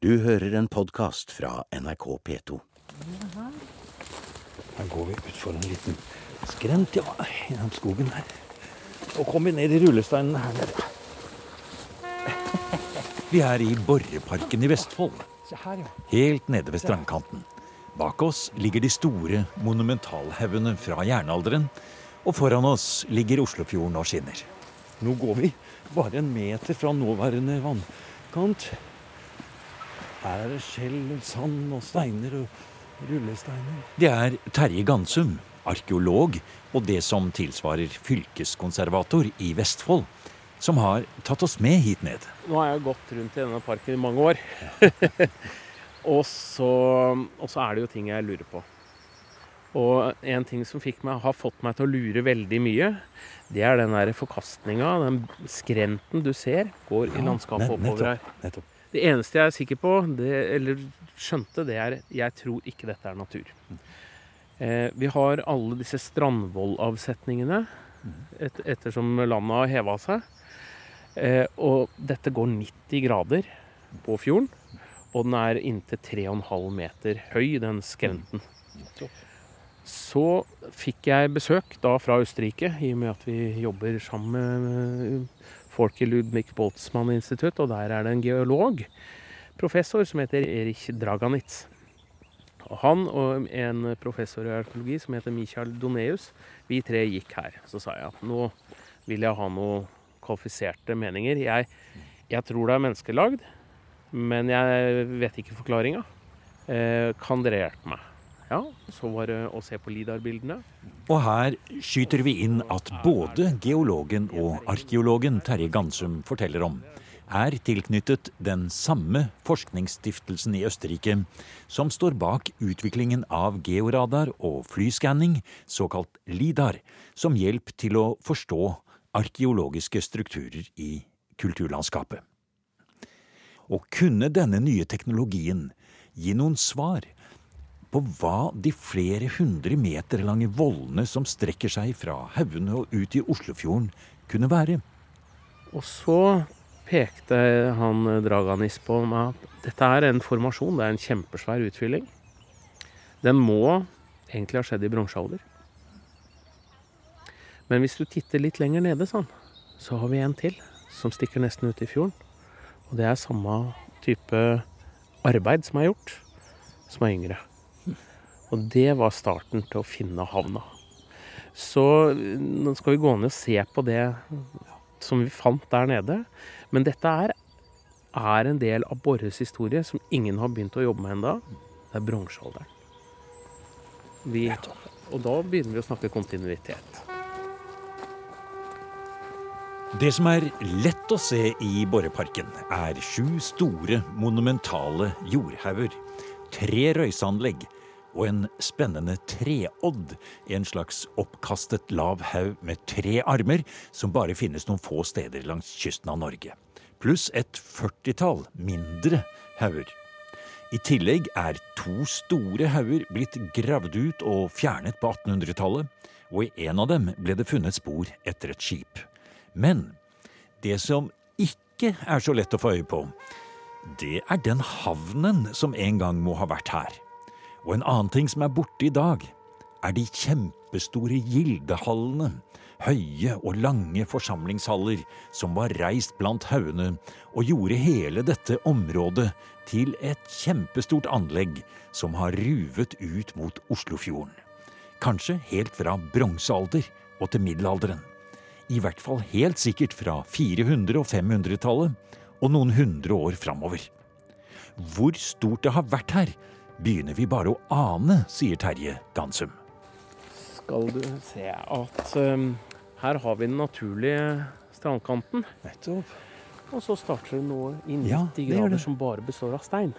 Du hører en podkast fra NRK P2. Her går vi utfor en liten skrent, ja, gjennom skogen her. Og kommer ned i rullesteinene her nede. Vi er i Borreparken i Vestfold, Se her, ja. helt nede ved strandkanten. Bak oss ligger de store monumentalhaugene fra jernalderen, og foran oss ligger Oslofjorden og skinner. Nå går vi bare en meter fra nåværende vannkant. Her er det skjell, sand og steiner og rullesteiner. Det er Terje Gansum, arkeolog og det som tilsvarer fylkeskonservator i Vestfold, som har tatt oss med hit ned. Nå har jeg gått rundt i denne parken i mange år. og, så, og så er det jo ting jeg lurer på. Og en ting som fikk meg, har fått meg til å lure veldig mye, det er den der forkastninga, den skrenten du ser, går i landskapet oppover her. nettopp. Det eneste jeg er sikker på, det, eller skjønte, det er jeg tror ikke dette er natur. Eh, vi har alle disse strandvollavsetningene et, ettersom landet har heva seg. Eh, og dette går 90 grader på fjorden. Og den er inntil 3,5 meter høy, den skrenten. Så fikk jeg besøk da fra Østerrike, i og med at vi jobber sammen med folk i Ludvig Boltzmann institutt, og der er det en geolog, professor, som heter Erich Draganitz. Og han og en professor i arkeologi som heter Michael Doneus, vi tre gikk her. Så sa jeg at nå vil jeg ha noen kvalifiserte meninger. Jeg, jeg tror det er menneskelagd, men jeg vet ikke forklaringa. Eh, kan dere hjelpe meg? Ja, så var det å se på LIDAR-bildene. Og her skyter vi inn at både geologen og arkeologen Terje Gansum forteller om, er tilknyttet den samme forskningsstiftelsen i Østerrike som står bak utviklingen av georadar og flyskanning, såkalt LIDAR, som hjelp til å forstå arkeologiske strukturer i kulturlandskapet. Og kunne denne nye teknologien gi noen svar på hva de flere hundre meter lange vollene som strekker seg fra haugene og ut i Oslofjorden, kunne være? Og så pekte han Draganis på meg at dette er en formasjon, det er en kjempesvær utfylling. Den må egentlig ha skjedd i bronsealder. Men hvis du titter litt lenger nede, sånn, så har vi en til som stikker nesten ut i fjorden. Og det er samme type arbeid som er gjort, som er yngre. Og det var starten til å finne havna. Så nå skal vi gå ned og se på det som vi fant der nede. Men dette er, er en del av Borres historie som ingen har begynt å jobbe med ennå. Det er bronsealderen. Og da begynner vi å snakke kontinuitet. Det som er lett å se i Borreparken, er sju store, monumentale jordhauger, tre røyseanlegg og en spennende treodd, en slags oppkastet lav haug med tre armer som bare finnes noen få steder langs kysten av Norge, pluss et førtitall mindre hauger. I tillegg er to store hauger blitt gravd ut og fjernet på 1800-tallet, og i en av dem ble det funnet spor etter et skip. Men det som ikke er så lett å få øye på, det er den havnen som en gang må ha vært her. Og en annen ting som er borte i dag, er de kjempestore gildehallene, høye og lange forsamlingshaller som var reist blant haugene og gjorde hele dette området til et kjempestort anlegg som har ruvet ut mot Oslofjorden. Kanskje helt fra bronsealder og til middelalderen. I hvert fall helt sikkert fra 400- og 500-tallet og noen hundre år framover. Hvor stort det har vært her, begynner vi bare å ane, sier Terje Gansum. Skal du se at um, her har vi den naturlige strandkanten. Nettopp. Og så starter det noe i 90 Ja, grader som bare består av stein.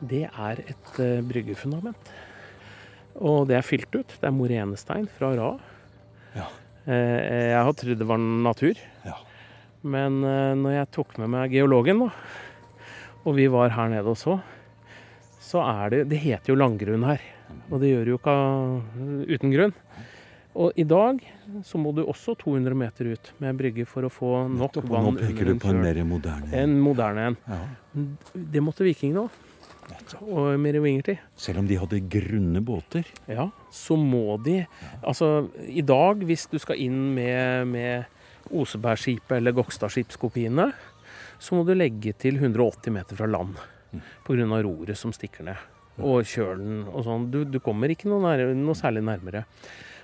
Det er et uh, bryggefundament. Og det er fylt ut. Det er morenestein fra Ra. Ja. Uh, jeg har trodd det var natur. Ja. Men uh, når jeg tok med meg geologen, da, og vi var her nede og så, så er det Det heter jo langgrunn her. Og det gjør det jo ikke uten grunn. Og i dag så må du også 200 meter ut med brygge for å få nok vann nå peker du på en mer moderne En moderne en. ja. Det måtte vikingene òg. Og merovingertid. Selv om de hadde grunne båter. Ja, så må de Altså, i dag, hvis du skal inn med, med Osebergskipet eller Gokstadskipskopiene, så må du legge til 180 meter fra land pga. roret som stikker ned. Og kjølen og sånn. Du, du kommer ikke noe, nær, noe særlig nærmere.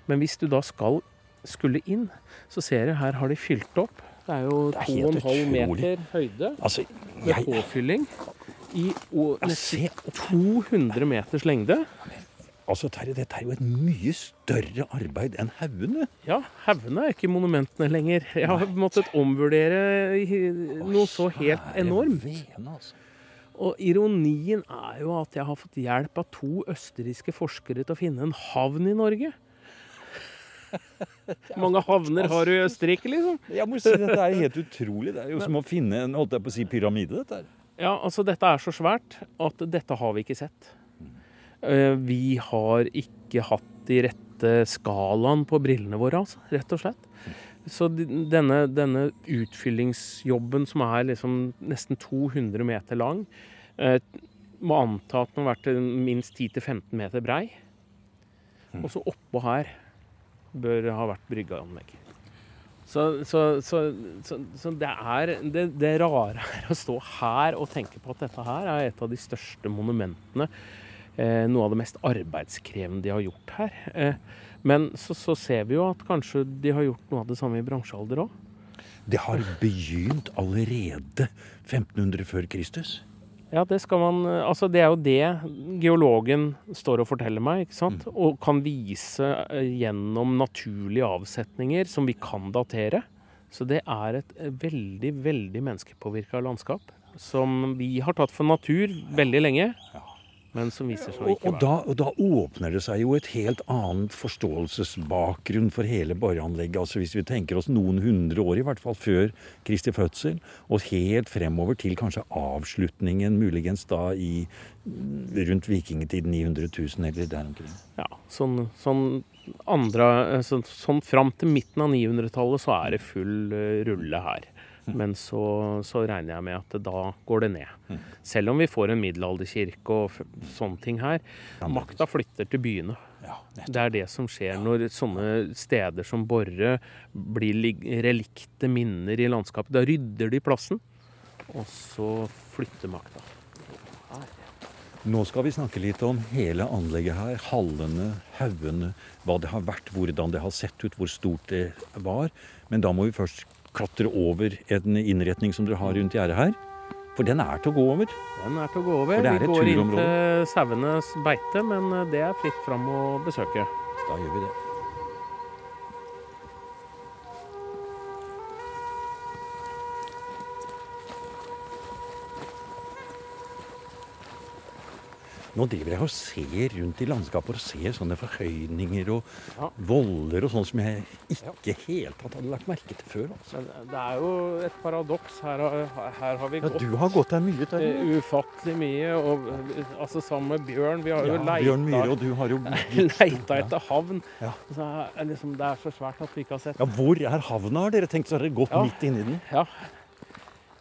Men hvis du da skal skulle inn, så ser jeg her har de fylt opp. Det er jo Det er helt 2,5 meter høyde Altså, med påfylling i nesten 200 meters lengde. altså Terje, dette er jo et mye større arbeid enn haugene. Ja, haugene er ikke monumentene lenger. Jeg har måttet omvurdere noe så helt enormt. Og ironien er jo at jeg har fått hjelp av to østerrikske forskere til å finne en havn i Norge. Hvor mange havner har du i Østerrike, liksom? Jeg må si Dette er helt utrolig. Det er jo som å finne en holdt jeg på å si, pyramide. dette her. Ja, altså dette er så svært at dette har vi ikke sett. Eh, Vi har ikke hatt de rette skalaen på brillene våre, altså, rett og slett. Så denne, denne utfyllingsjobben som er liksom nesten 200 meter lang, eh, må anta at den har vært minst 10-15 meter brei. Og så oppå her bør ha vært bryggeanlegg. Så, så, så, så, så det er det, det rare er å stå her og tenke på at dette her er et av de største monumentene. Eh, noe av det mest arbeidskrevende de har gjort her. Eh, men så, så ser vi jo at kanskje de har gjort noe av det samme i bransjealder òg. Det har begynt allerede 1500 før Kristus. Ja, det skal man eh, Altså, det er jo det geologen står og forteller meg, ikke sant? Og kan vise gjennom naturlige avsetninger som vi kan datere. Så det er et veldig, veldig menneskepåvirka landskap. Som vi har tatt for natur veldig lenge, men som viser seg å Og, ikke og, være da, og da åpner det seg jo et helt annet forståelsesbakgrunn for hele boreanlegget. Altså hvis vi tenker oss noen hundre år, i hvert fall før Kristi fødsel, og helt fremover til kanskje avslutningen, muligens da i rundt vikingtid 900 000 eller der omkring. Ja, sånn, sånn andre eh, Sånn, sånn fram til midten av 900-tallet så er det full eh, rulle her. Men så, så regner jeg med at da går det ned. Selv om vi får en middelalderkirke og sånne ting her. Makta flytter til byene. Det er det som skjer når sånne steder som Borre blir relikte minner i landskapet. Da rydder de plassen, og så flytter makta. Nå skal vi snakke litt om hele anlegget her. Hallene, haugene, hva det har vært, hvordan det har sett ut, hvor stort det var. Men da må vi først klatre over en innretning som dere har rundt gjerdet her. For den er til å gå over. Den er til å gå over. Er Vi går inn til sauenes beite, men eh, det er fritt fram å besøke. Da gjør vi det. Nå driver jeg og ser rundt i landskapet og ser sånne forhøyninger og Ja. voller og sånn som jeg ikke helt tatt hadde lagt merke til før. Altså. Det er jo et paradoks. Her, har- her har vi Ja, gått du har gått der mye, eh, Terje. ufattelig mye. Og, eh, altså sammen med Bjørn. Vi har jo Ja, Bjørn Myhre, og du har jo leita etter havn. Ja. Så liksom, det er så svært at vi ikke har sett Ja, hvor er havna? Har dere tenkt så har dere gått Ja. midt inni den? Ja.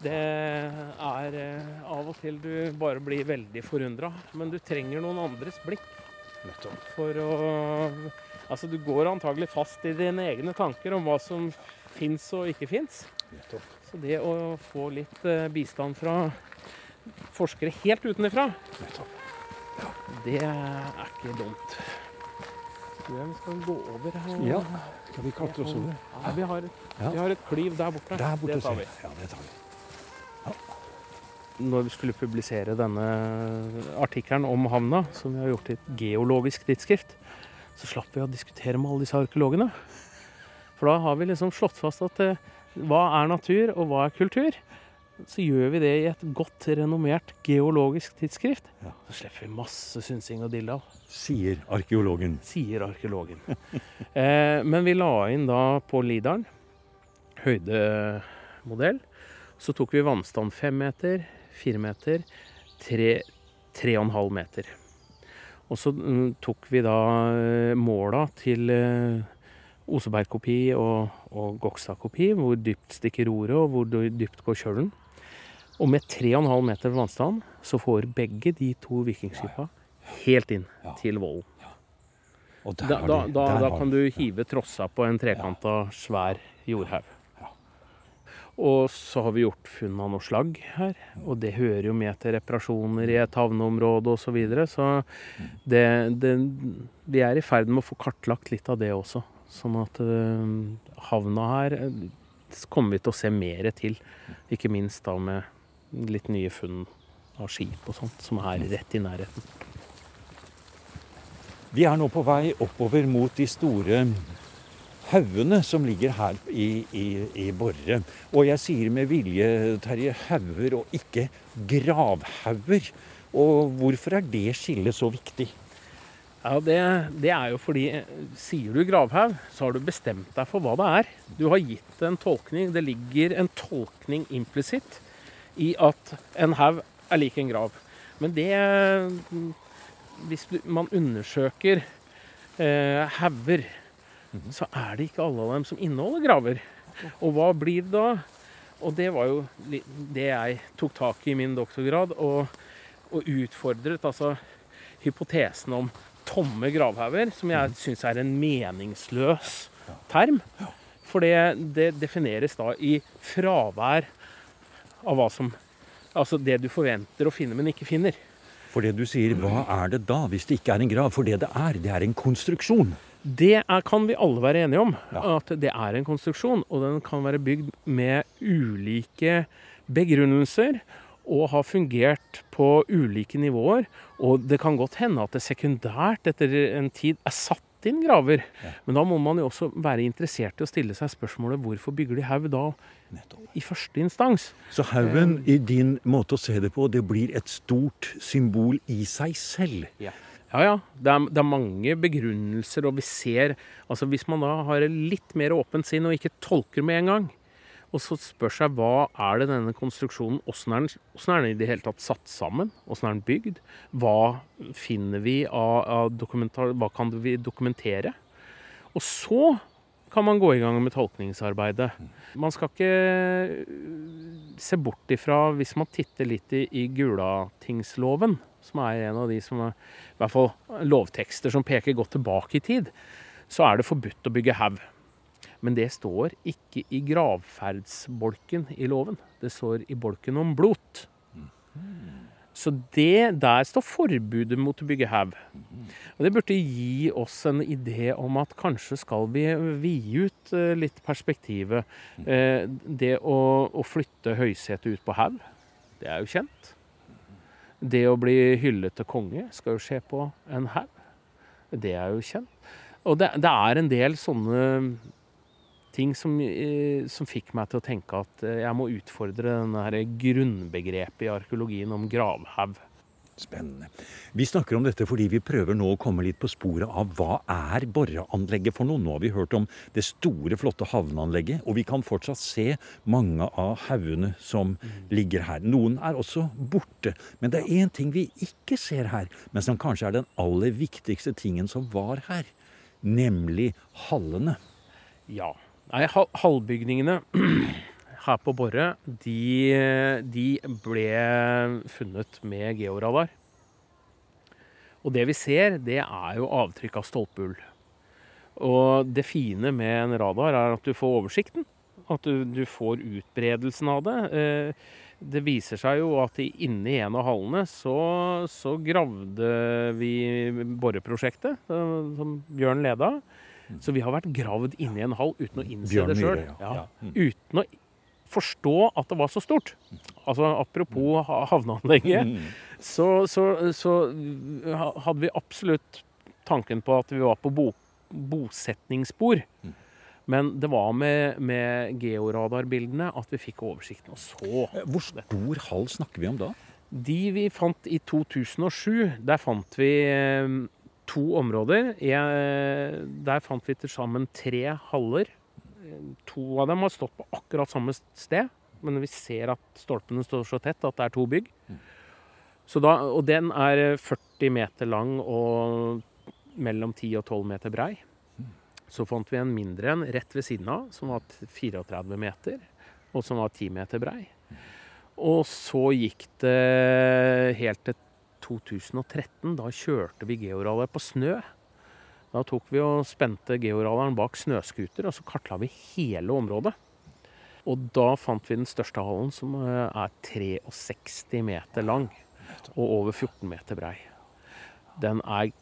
Det er eh, av og til du bare blir veldig forundra. Men du trenger noen andres blikk for å Altså, du går antagelig fast i dine egne tanker om hva som fins og ikke fins. Så det å få litt eh, bistand fra forskere helt utenfra, det er ikke dumt. Tror jeg vi skal gå over her. Ja. Vi oss over? Ja, vi, har, vi har et klyv der borte. Der borte det tar vi. Ja, det tar vi. Når vi skulle publisere denne artikkelen om havna, som vi har gjort i et geologisk tidsskrift, så slapp vi å diskutere med alle disse arkeologene. For da har vi liksom slått fast at eh, hva er natur, og hva er kultur? Så gjør vi det i et godt renommert geologisk tidsskrift. Ja. Så slipper vi masse synsing og dilldall, Sier arkeologen. sier arkeologen. eh, men vi la inn da på Lidaren høydemodell. Så tok vi vannstand fem meter, fire meter, tre, tre og en halv meter. Og så mm, tok vi da eh, måla til Osebergkopi og, og Gokstad-kopi. Hvor dypt stikker roret, og hvor dypt går kjølen. Og med 3,5 meter vannstand så får begge de to vikingskipa helt inn Ja. til vollen. Ja. Da, da, da, da kan du hive trossa på en trekanta, svær jordhaug. Og så har vi gjort funn av noe slagg her, og det hører jo med til reparasjoner i et havneområde osv. Så, videre, så det, det, vi er i ferd med å få kartlagt litt av det også. Sånn at eh, havna her eh, kommer vi til å se mer til. Ikke minst da med litt nye funn av skip og sånt, som er rett i nærheten. Vi er nå på vei oppover mot de store haugene som ligger her i, i, i Borre. Og jeg sier med vilje, Terje, hauger og ikke gravhauger. Og hvorfor er det skillet så viktig? Ja, det, det er jo fordi sier du gravhaug, så har du bestemt deg for hva det er. Du har gitt en tolkning. Det ligger en tolkning implisitt i at en haug er lik en grav. Men det mm, Hvis man undersøker eh, hauger, så er det ikke alle av dem som inneholder graver. Og hva blir det da? Og det var jo det jeg tok tak i i min doktorgrad, og, og utfordret altså hypotesen om tomme gravhauger, som jeg syns er en meningsløs term. For det, det defineres da i fravær av hva som Altså det du forventer å finne, men ikke finner. For det du sier, hva er det da, hvis det ikke er en grav? For det det er, det er en konstruksjon. Det er, kan vi alle være enige om. Ja. At det er en konstruksjon, og den kan være bygd med ulike begrunnelser. Og har fungert på ulike nivåer. Og det kan godt hende at det sekundært etter en tid er satt inn graver. Men da må man jo også være interessert i å stille seg spørsmålet hvorfor bygger de haug da i første instans? Så haugen, i din måte å se det på, det blir et stort symbol i seg selv. Ja ja, det er, det er mange begrunnelser, og vi ser Altså hvis man da har et litt mer åpent sinn og ikke tolker med en gang, og så spør seg hva er det denne konstruksjonen Åssen er, er den i det hele tatt satt sammen? Åssen er den bygd? Hva finner vi av, av. Hva kan vi dokumentere? Og så kan man gå i gang med tolkningsarbeidet. Man skal ikke øh, se bort ifra, hvis man titter litt i, i Gulatingsloven, som er en av de som er, i hvert fall lovtekster som peker godt tilbake i tid, så er det forbudt å bygge haug. Men det står ikke i gravferdsbolken i loven. Det står i bolken om blot. Så det, der står forbudet mot å bygge haug. Og det burde gi oss en idé om at kanskje skal vi vide ut eh, litt perspektivet. Eh, det å, å flytte høysetet ut på haug, det er jo kjent. Det å bli hyllet til konge skal jo skje på en haug. Det er jo kjent. Og det, det er en del sånne ting som, eh, som fikk meg til å tenke at eh, jeg må utfordre denne grunnbegrepet i arkeologien om gravhaug. Spennende. Vi snakker om dette fordi vi prøver nå å komme litt på sporet av hva er boreanlegget for noe. Nå har vi hørt om det store, flotte havneanlegget, og vi kan fortsatt se mange av haugene som ligger her. Noen er også borte. Men det er én ting vi ikke ser her, men som kanskje er den aller viktigste tingen som var her. Nemlig hallene. Ja. Nei, hal- halvbygningene her på Borre, de, de ble funnet med georadar. Og det vi ser, det er jo avtrykk av stolpehull. Og det fine med en radar er at du får oversikten. At du, du får utbredelsen av det. Eh, Det viser seg jo at i- inni en av hallene så, så gravde vi boreprosjektet, eh, som Bjørn leda. Så vi har vært gravd inni en hall uten å innse Bjørn det sjøl. Ja. Ja. Mm. Uten å forstå at det var så stort. Altså Apropos havneanlegget, Mm. så, så, så hadde vi absolutt tanken på at vi var på bo, bosetningsspor. Mm. Men det var med, med georadarbildene at vi fikk oversikten. Og så Hvor stor hall snakker vi om da? De vi fant i 2007, der fant vi eh, to områder. Der fant vi til sammen tre haller. Eh, To av dem har stått på akkurat samme sted, men vi ser at stolpene står så tett at det er to bygg. Så da, og den er 40 meter lang og mellom 10 og 12 meter brei. Så fant vi en mindre en rett ved siden av, som var 34 meter, og som var 10 meter brei. Og så gikk det helt til 2013. Da kjørte vi georallet på snø. Da tok vi og spente georadaren bak snøscooter, og så kartla vi hele området. Og da fant vi den største hallen, som eh, er 63 meter lang og over 14 meter brei. Den er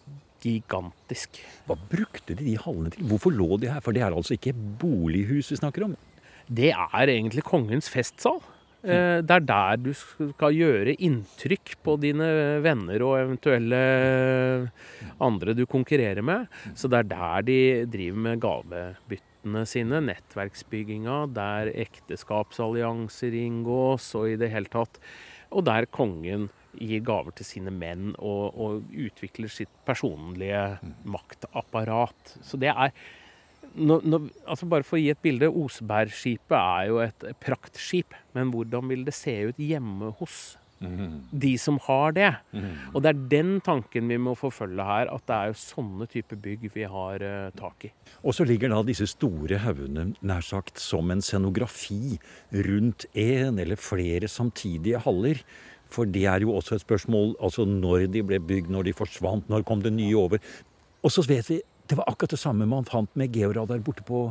gigantisk. Hva brukte de de hallene til? Hvorfor lå de her? For det er altså ikke bolighus vi snakker om. Det er egentlig kongens festsal. Eh, Det er der du skal gjøre inntrykk på dine venner og eventuelle andre du konkurrerer med. Så det er der de driver med gavebyttene sine, nettverksbygginga, der ekteskapsallianser inngås og i det hele tatt. Og der kongen gir gaver til sine menn og, og utvikler sitt personlige maktapparat. Så det er nå, nå, altså Bare for å gi et bilde. Osebergskipet er jo et praktskip. Men hvordan vil det se ut hjemme hos de som har det? Og det er den tanken vi må forfølge her. At det er jo sånne typer bygg vi har uh, tak i. Og så ligger da disse store haugene nær sagt som en scenografi rundt en eller flere samtidige haller. For det er jo også et spørsmål altså når de ble bygd, når de forsvant, når kom det nye over. Og så vet vi det var akkurat det samme man fant med georadar borte på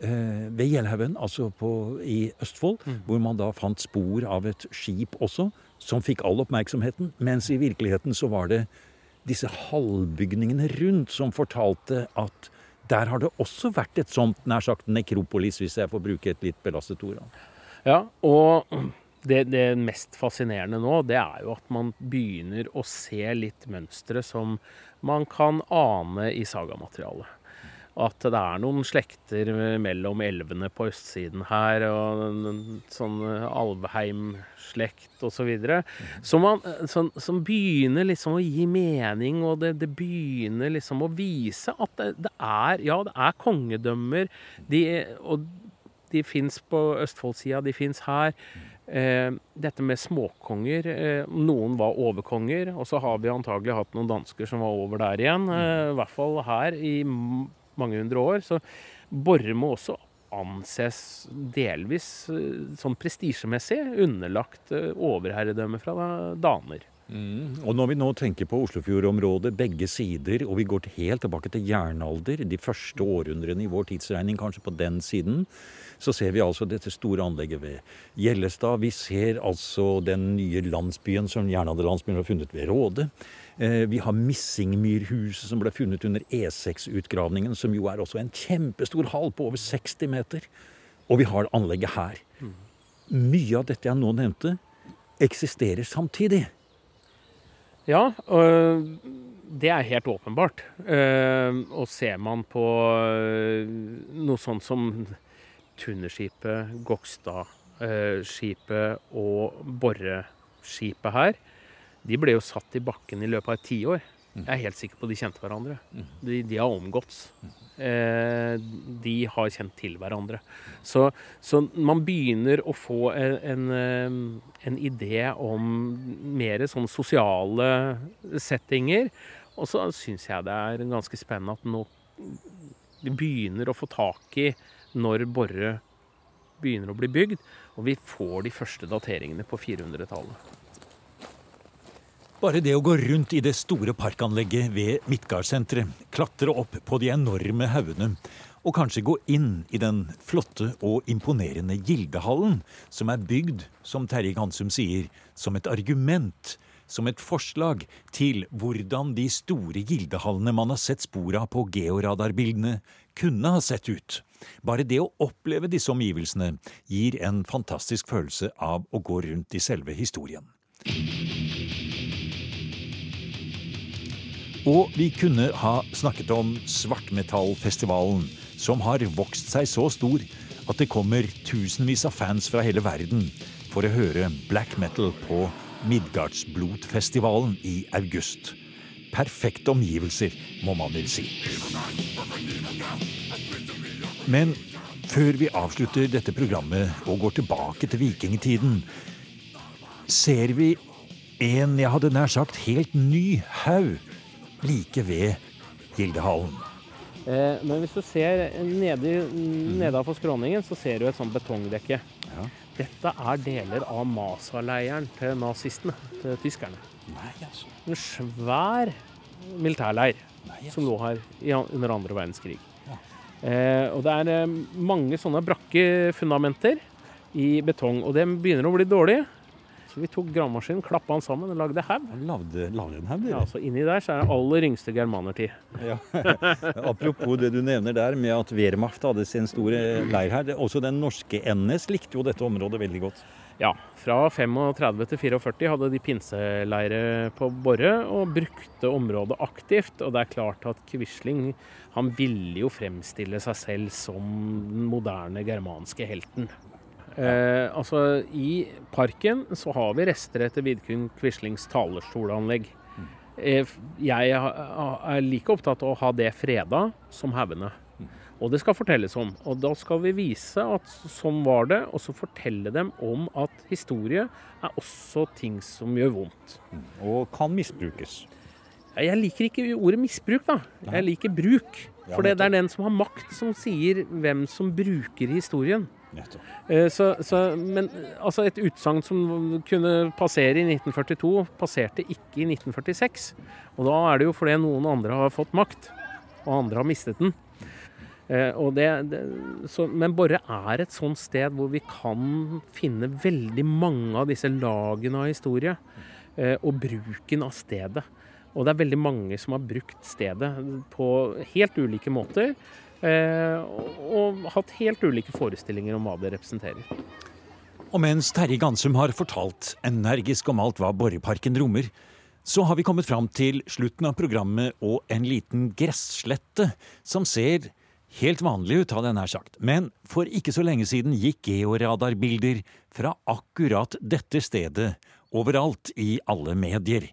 eh, ved Gjelhaugen, altså på, i Østfold, hvor man da fant spor av et skip også, som fikk all oppmerksomheten. Mens i virkeligheten så var det disse halvbygningene rundt som fortalte at der har det også vært et sånt nær sagt nekropolis, hvis jeg får bruke et litt belastet ord. Ja, og det, det mest fascinerende nå, det er jo at man begynner å se litt mønstre som man kan ane i sagamaterialet. At det er noen slekter mellom elvene på østsiden her, og en sånn Alvheim-slekt osv. Som, man- som, som begynner liksom å gi mening, og det, det begynner liksom å vise at det, det er Ja, det er kongedømmer, de, og de fins på Østfoldsida, de fins her. Eh, dette med småkonger. Eh, noen var overkonger, og så har vi antagelig hatt noen dansker som var over der igjen. Eh, I hvert fall her i mange hundre år. Så Borre må også anses delvis sånn prestisjemessig underlagt overherredømme fra daner. Og når vi nå tenker på Oslofjordområdet, begge sider, og vi går helt tilbake til jernalder, de første århundrene i vår tidsregning, kanskje på den siden, så ser vi altså dette store anlegget ved Gjellestad. Vi ser altså den nye landsbyen som jernalderlandsbyen har funnet ved Råde. Eh, Vi har Missingmyrhuset som ble funnet under E6-utgravningen, som jo er også en kjempestor hall på over 60 meter. Og vi har anlegget her. Mye av dette jeg nå nevnte, eksisterer samtidig. Ja, og det er helt åpenbart. Eh, Og ser man på eh, noe sånt som Tunnerskipet, Gokstadskipet og Borreskipet her, de ble jo satt i bakken i løpet av et tiår. Jeg er helt sikker på de kjente hverandre. De, de har omgåtts. Eh, de har kjent til hverandre. Så, så man begynner å få en, en, eh, en idé om mer sånn sosiale settinger. Og så syns jeg det er ganske spennende at nå begynner å få tak i når Borre begynner å bli bygd. Og vi får de første dateringene på 400-tallet. Bare det å gå rundt i det store parkanlegget ved Midtgardsenteret, klatre opp på de enorme haugene og kanskje gå inn i den flotte og imponerende Gildehallen, som er bygd, som Terje Gansum sier, som et argument, som et forslag til hvordan de store Gildehallene man har sett spor av på georadarbildene, kunne ha sett ut. Bare det å oppleve disse omgivelsene gir en fantastisk følelse av å gå rundt i selve historien. Og vi kunne ha snakket om Svartmetallfestivalen, som har vokst seg så stor at det kommer tusenvis av fans fra hele verden for å høre black metal på Midgardsblotfestivalen i august. Perfekte omgivelser, må man vel si. Men før vi avslutter dette programmet og går tilbake til vikingtiden, ser vi en, jeg hadde nær sagt, helt ny haug like ved Gildehallen. Eh, men hvis du ser nedi, nedafor skråningen, så ser du et sånt betongdekke. Ja. Dette er deler av Masa-leiren til nazistene, til tyskerne. Nei, altså. En svær militærleir Nei, altså. som lå her under andre verdenskrig. Eh, og det er eh, mange sånne brakke fundamenter i betong, og det begynner å bli dårlig. Så vi tok gravemaskinen, klappa den sammen og lagde haug. Lagde, lagde en haug, Ja, så inni der så er det aller yngste germanertid. Ja. Apropos det du nevner der med at Wehrmacht hadde sin store leir her. Også den norske NS likte jo dette området veldig godt. Ja, fra 35 til 44 hadde de pinseleire på Borre og brukte området aktivt. Og det er klart at Quisling han ville jo fremstille seg selv som den moderne germanske helten. Eh, altså, I parken så har vi rester etter Vidkun Quislings talerstolanlegg. Eh, jeg er like opptatt av å ha det freda som haugene. Og det skal fortelles om. Og da skal vi vise at sånn var det, og så fortelle dem om at historie er også ting som gjør vondt. Og kan misbrukes. Jeg liker ikke ordet misbruk, da. Jeg liker bruk. For det, det er den som har makt, som sier hvem som bruker historien. Eh, Så, så, men altså et utsagn som kunne passere i 1942, passerte ikke i 1946. Og da er det jo fordi noen andre har fått makt, og andre har mistet den. Eh, det, det, så, men Borre er et sånt sted hvor vi kan finne veldig mange av disse lagene av historie. Eh, og bruken av stedet. Og det er veldig mange som har brukt stedet på helt ulike måter. Eh, og, og hatt helt ulike forestillinger om hva det representerer. Og mens Terje Gansum har fortalt energisk om alt hva Borreparken rommer, så har vi kommet fram til slutten av programmet og en liten gresslette som ser helt vanlig ut, hadde jeg nær sagt. Men for ikke så lenge siden gikk georadarbilder fra akkurat dette stedet overalt i alle medier.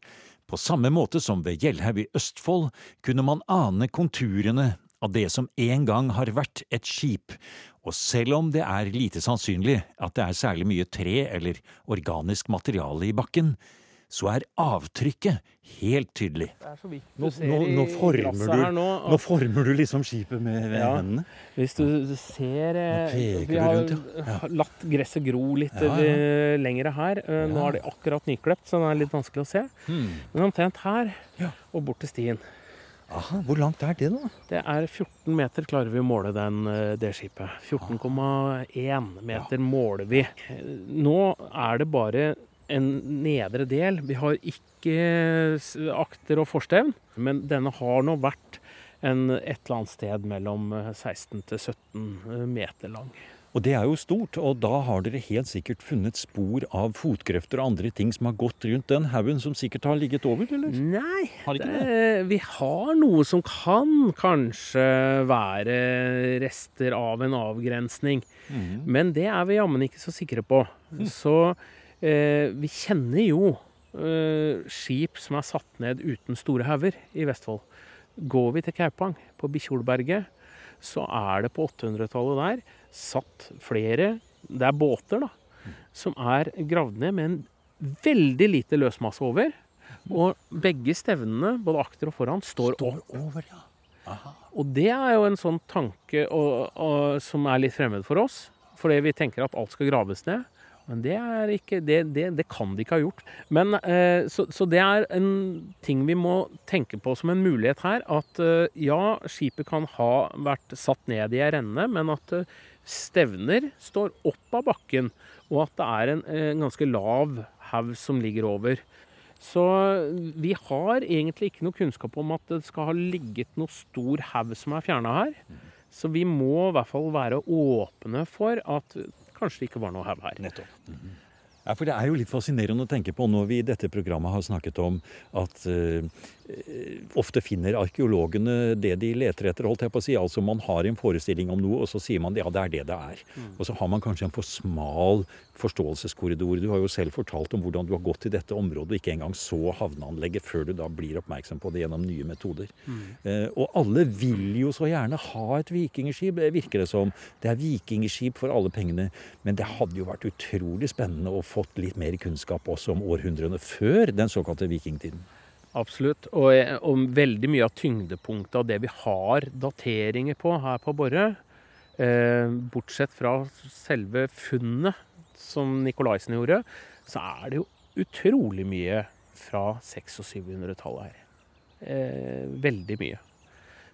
På samme måte som ved Gjellhaug i Østfold kunne man ane konturene av det som en gang har vært et skip, og selv om det er lite sannsynlig at det er særlig mye tre eller organisk materiale i bakken, så er avtrykket helt tydelig. Det så vidt Nå, nå, nå, former du, nå, former du liksom skipet med, med Ja. hendene. Hvis du ser eh, Vi har rundt, ja. latt gresset gro litt Ja, ja. eh, lengre her. Eh, Nå Ja. er det akkurat nyklept, så det er litt vanskelig å se. Hmm. Men omtrent her og bort til stien. Aha, hvor langt er det, da? Det er 14 meter klarer vi å måle den, det skipet. 14,1 meter måler vi. Nå er det bare en nedre del. Vi har ikke akter og forstevn, men denne har nå vært en, et eller annet sted mellom eh, 16 til 17 meter lang. Og det er jo stort, og da har dere helt sikkert funnet spor av fotkrefter og andre ting som har gått rundt den haugen som sikkert har ligget over, eller? Nei, Har det, det, vi har noe som kan kanskje være rester av en avgrensning. Mm. Men det er vi jammen ikke så sikre på. Så eh, vi kjenner jo eh, skip som er satt ned uten store hauger i Vestfold. Går vi til Kaupang, på Bikkjolberget, så er det på 800-tallet der satt flere Det er båter, da. Som er gravd ned med en veldig lite løsmasse over. Og begge stevnene, både akter og foran, står opp. over, ja. Og det er jo en sånn tanke og, og, som er litt fremmed for oss. Fordi vi tenker at alt skal graves ned. Men det, ikke, det, det, det kan de ikke ha gjort. Men, eh, så, så det er en ting vi må tenke på som en mulighet her. At eh, ja, skipet kan ha vært satt ned i ei renne, men at eh, stevner står opp av bakken. Og at det er en, en ganske lav haug som ligger over. Så vi har egentlig ikke noe kunnskap om at det skal ha ligget noe stor haug som er fjerna her. Så vi må i hvert fall være åpne for at kanskje det ikke var noe haug her. Nettopp. Ja, for Det er jo litt fascinerende å tenke på når vi i dette programmet har snakket om at eh, ofte finner arkeologene det de leter etter. holdt jeg på å si. Altså Man har en forestilling om noe, og så sier man ja, det er det det er. Og så har man kanskje en for smal forståelseskorridor. Du har jo selv fortalt om hvordan du har gått til dette området og ikke engang så havneanlegget før du da blir oppmerksom på det gjennom nye metoder. Eh, og alle vil jo så gjerne ha et vikingskip, eh, virker det som. Det er vikingskip for alle pengene. Men det hadde jo vært utrolig spennende å fått litt mer kunnskap også om århundrene før den såkalte vikingtiden. Absolutt. Og, og veldig mye av tyngdepunktet av det vi har dateringer på her på Borre, eh, bortsett fra selve funnet som Nikolaisen gjorde, så er det jo utrolig mye fra 600- og 700-tallet her. Eh, veldig mye.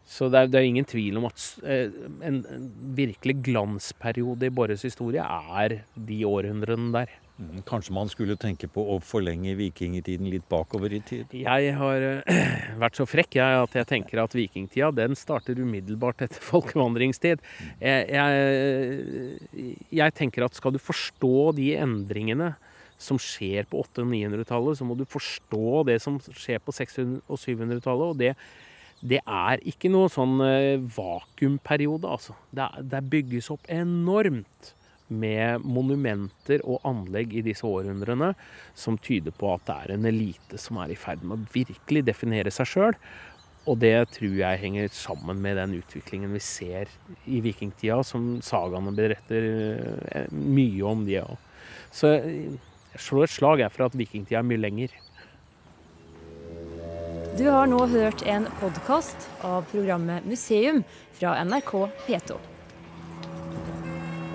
Så det er, det er ingen tvil om at eh, en, en, virkelig glansperiode i Borres historie er de århundrene der. Mm, kanskje man skulle tenke på å forlenge vikingtiden litt bakover i tid? Jeg har uh, vært så frekk jeg, at jeg tenker at vikingtida den starter umiddelbart etter folkevandringstid. Jeg, jeg, jeg tenker at skal du forstå de endringene som skjer på 800- og 900-tallet, så må du forstå det som skjer på 600- og 700-tallet. og det det er ikke noe sånn eh, vakuumperiode, altså. Det, det bygges opp enormt med monumenter og anlegg i disse århundrene som tyder på at det er en elite som er i ferd med å virkelig definere seg sjøl. Og det tror jeg henger sammen med den utviklingen vi ser i vikingtida, som sagaene beretter eh, mye om, de òg. Så jeg slår et slag for at vikingtida er mye lenger. Du har nå hørt en podkast av programmet Museum fra NRK P2.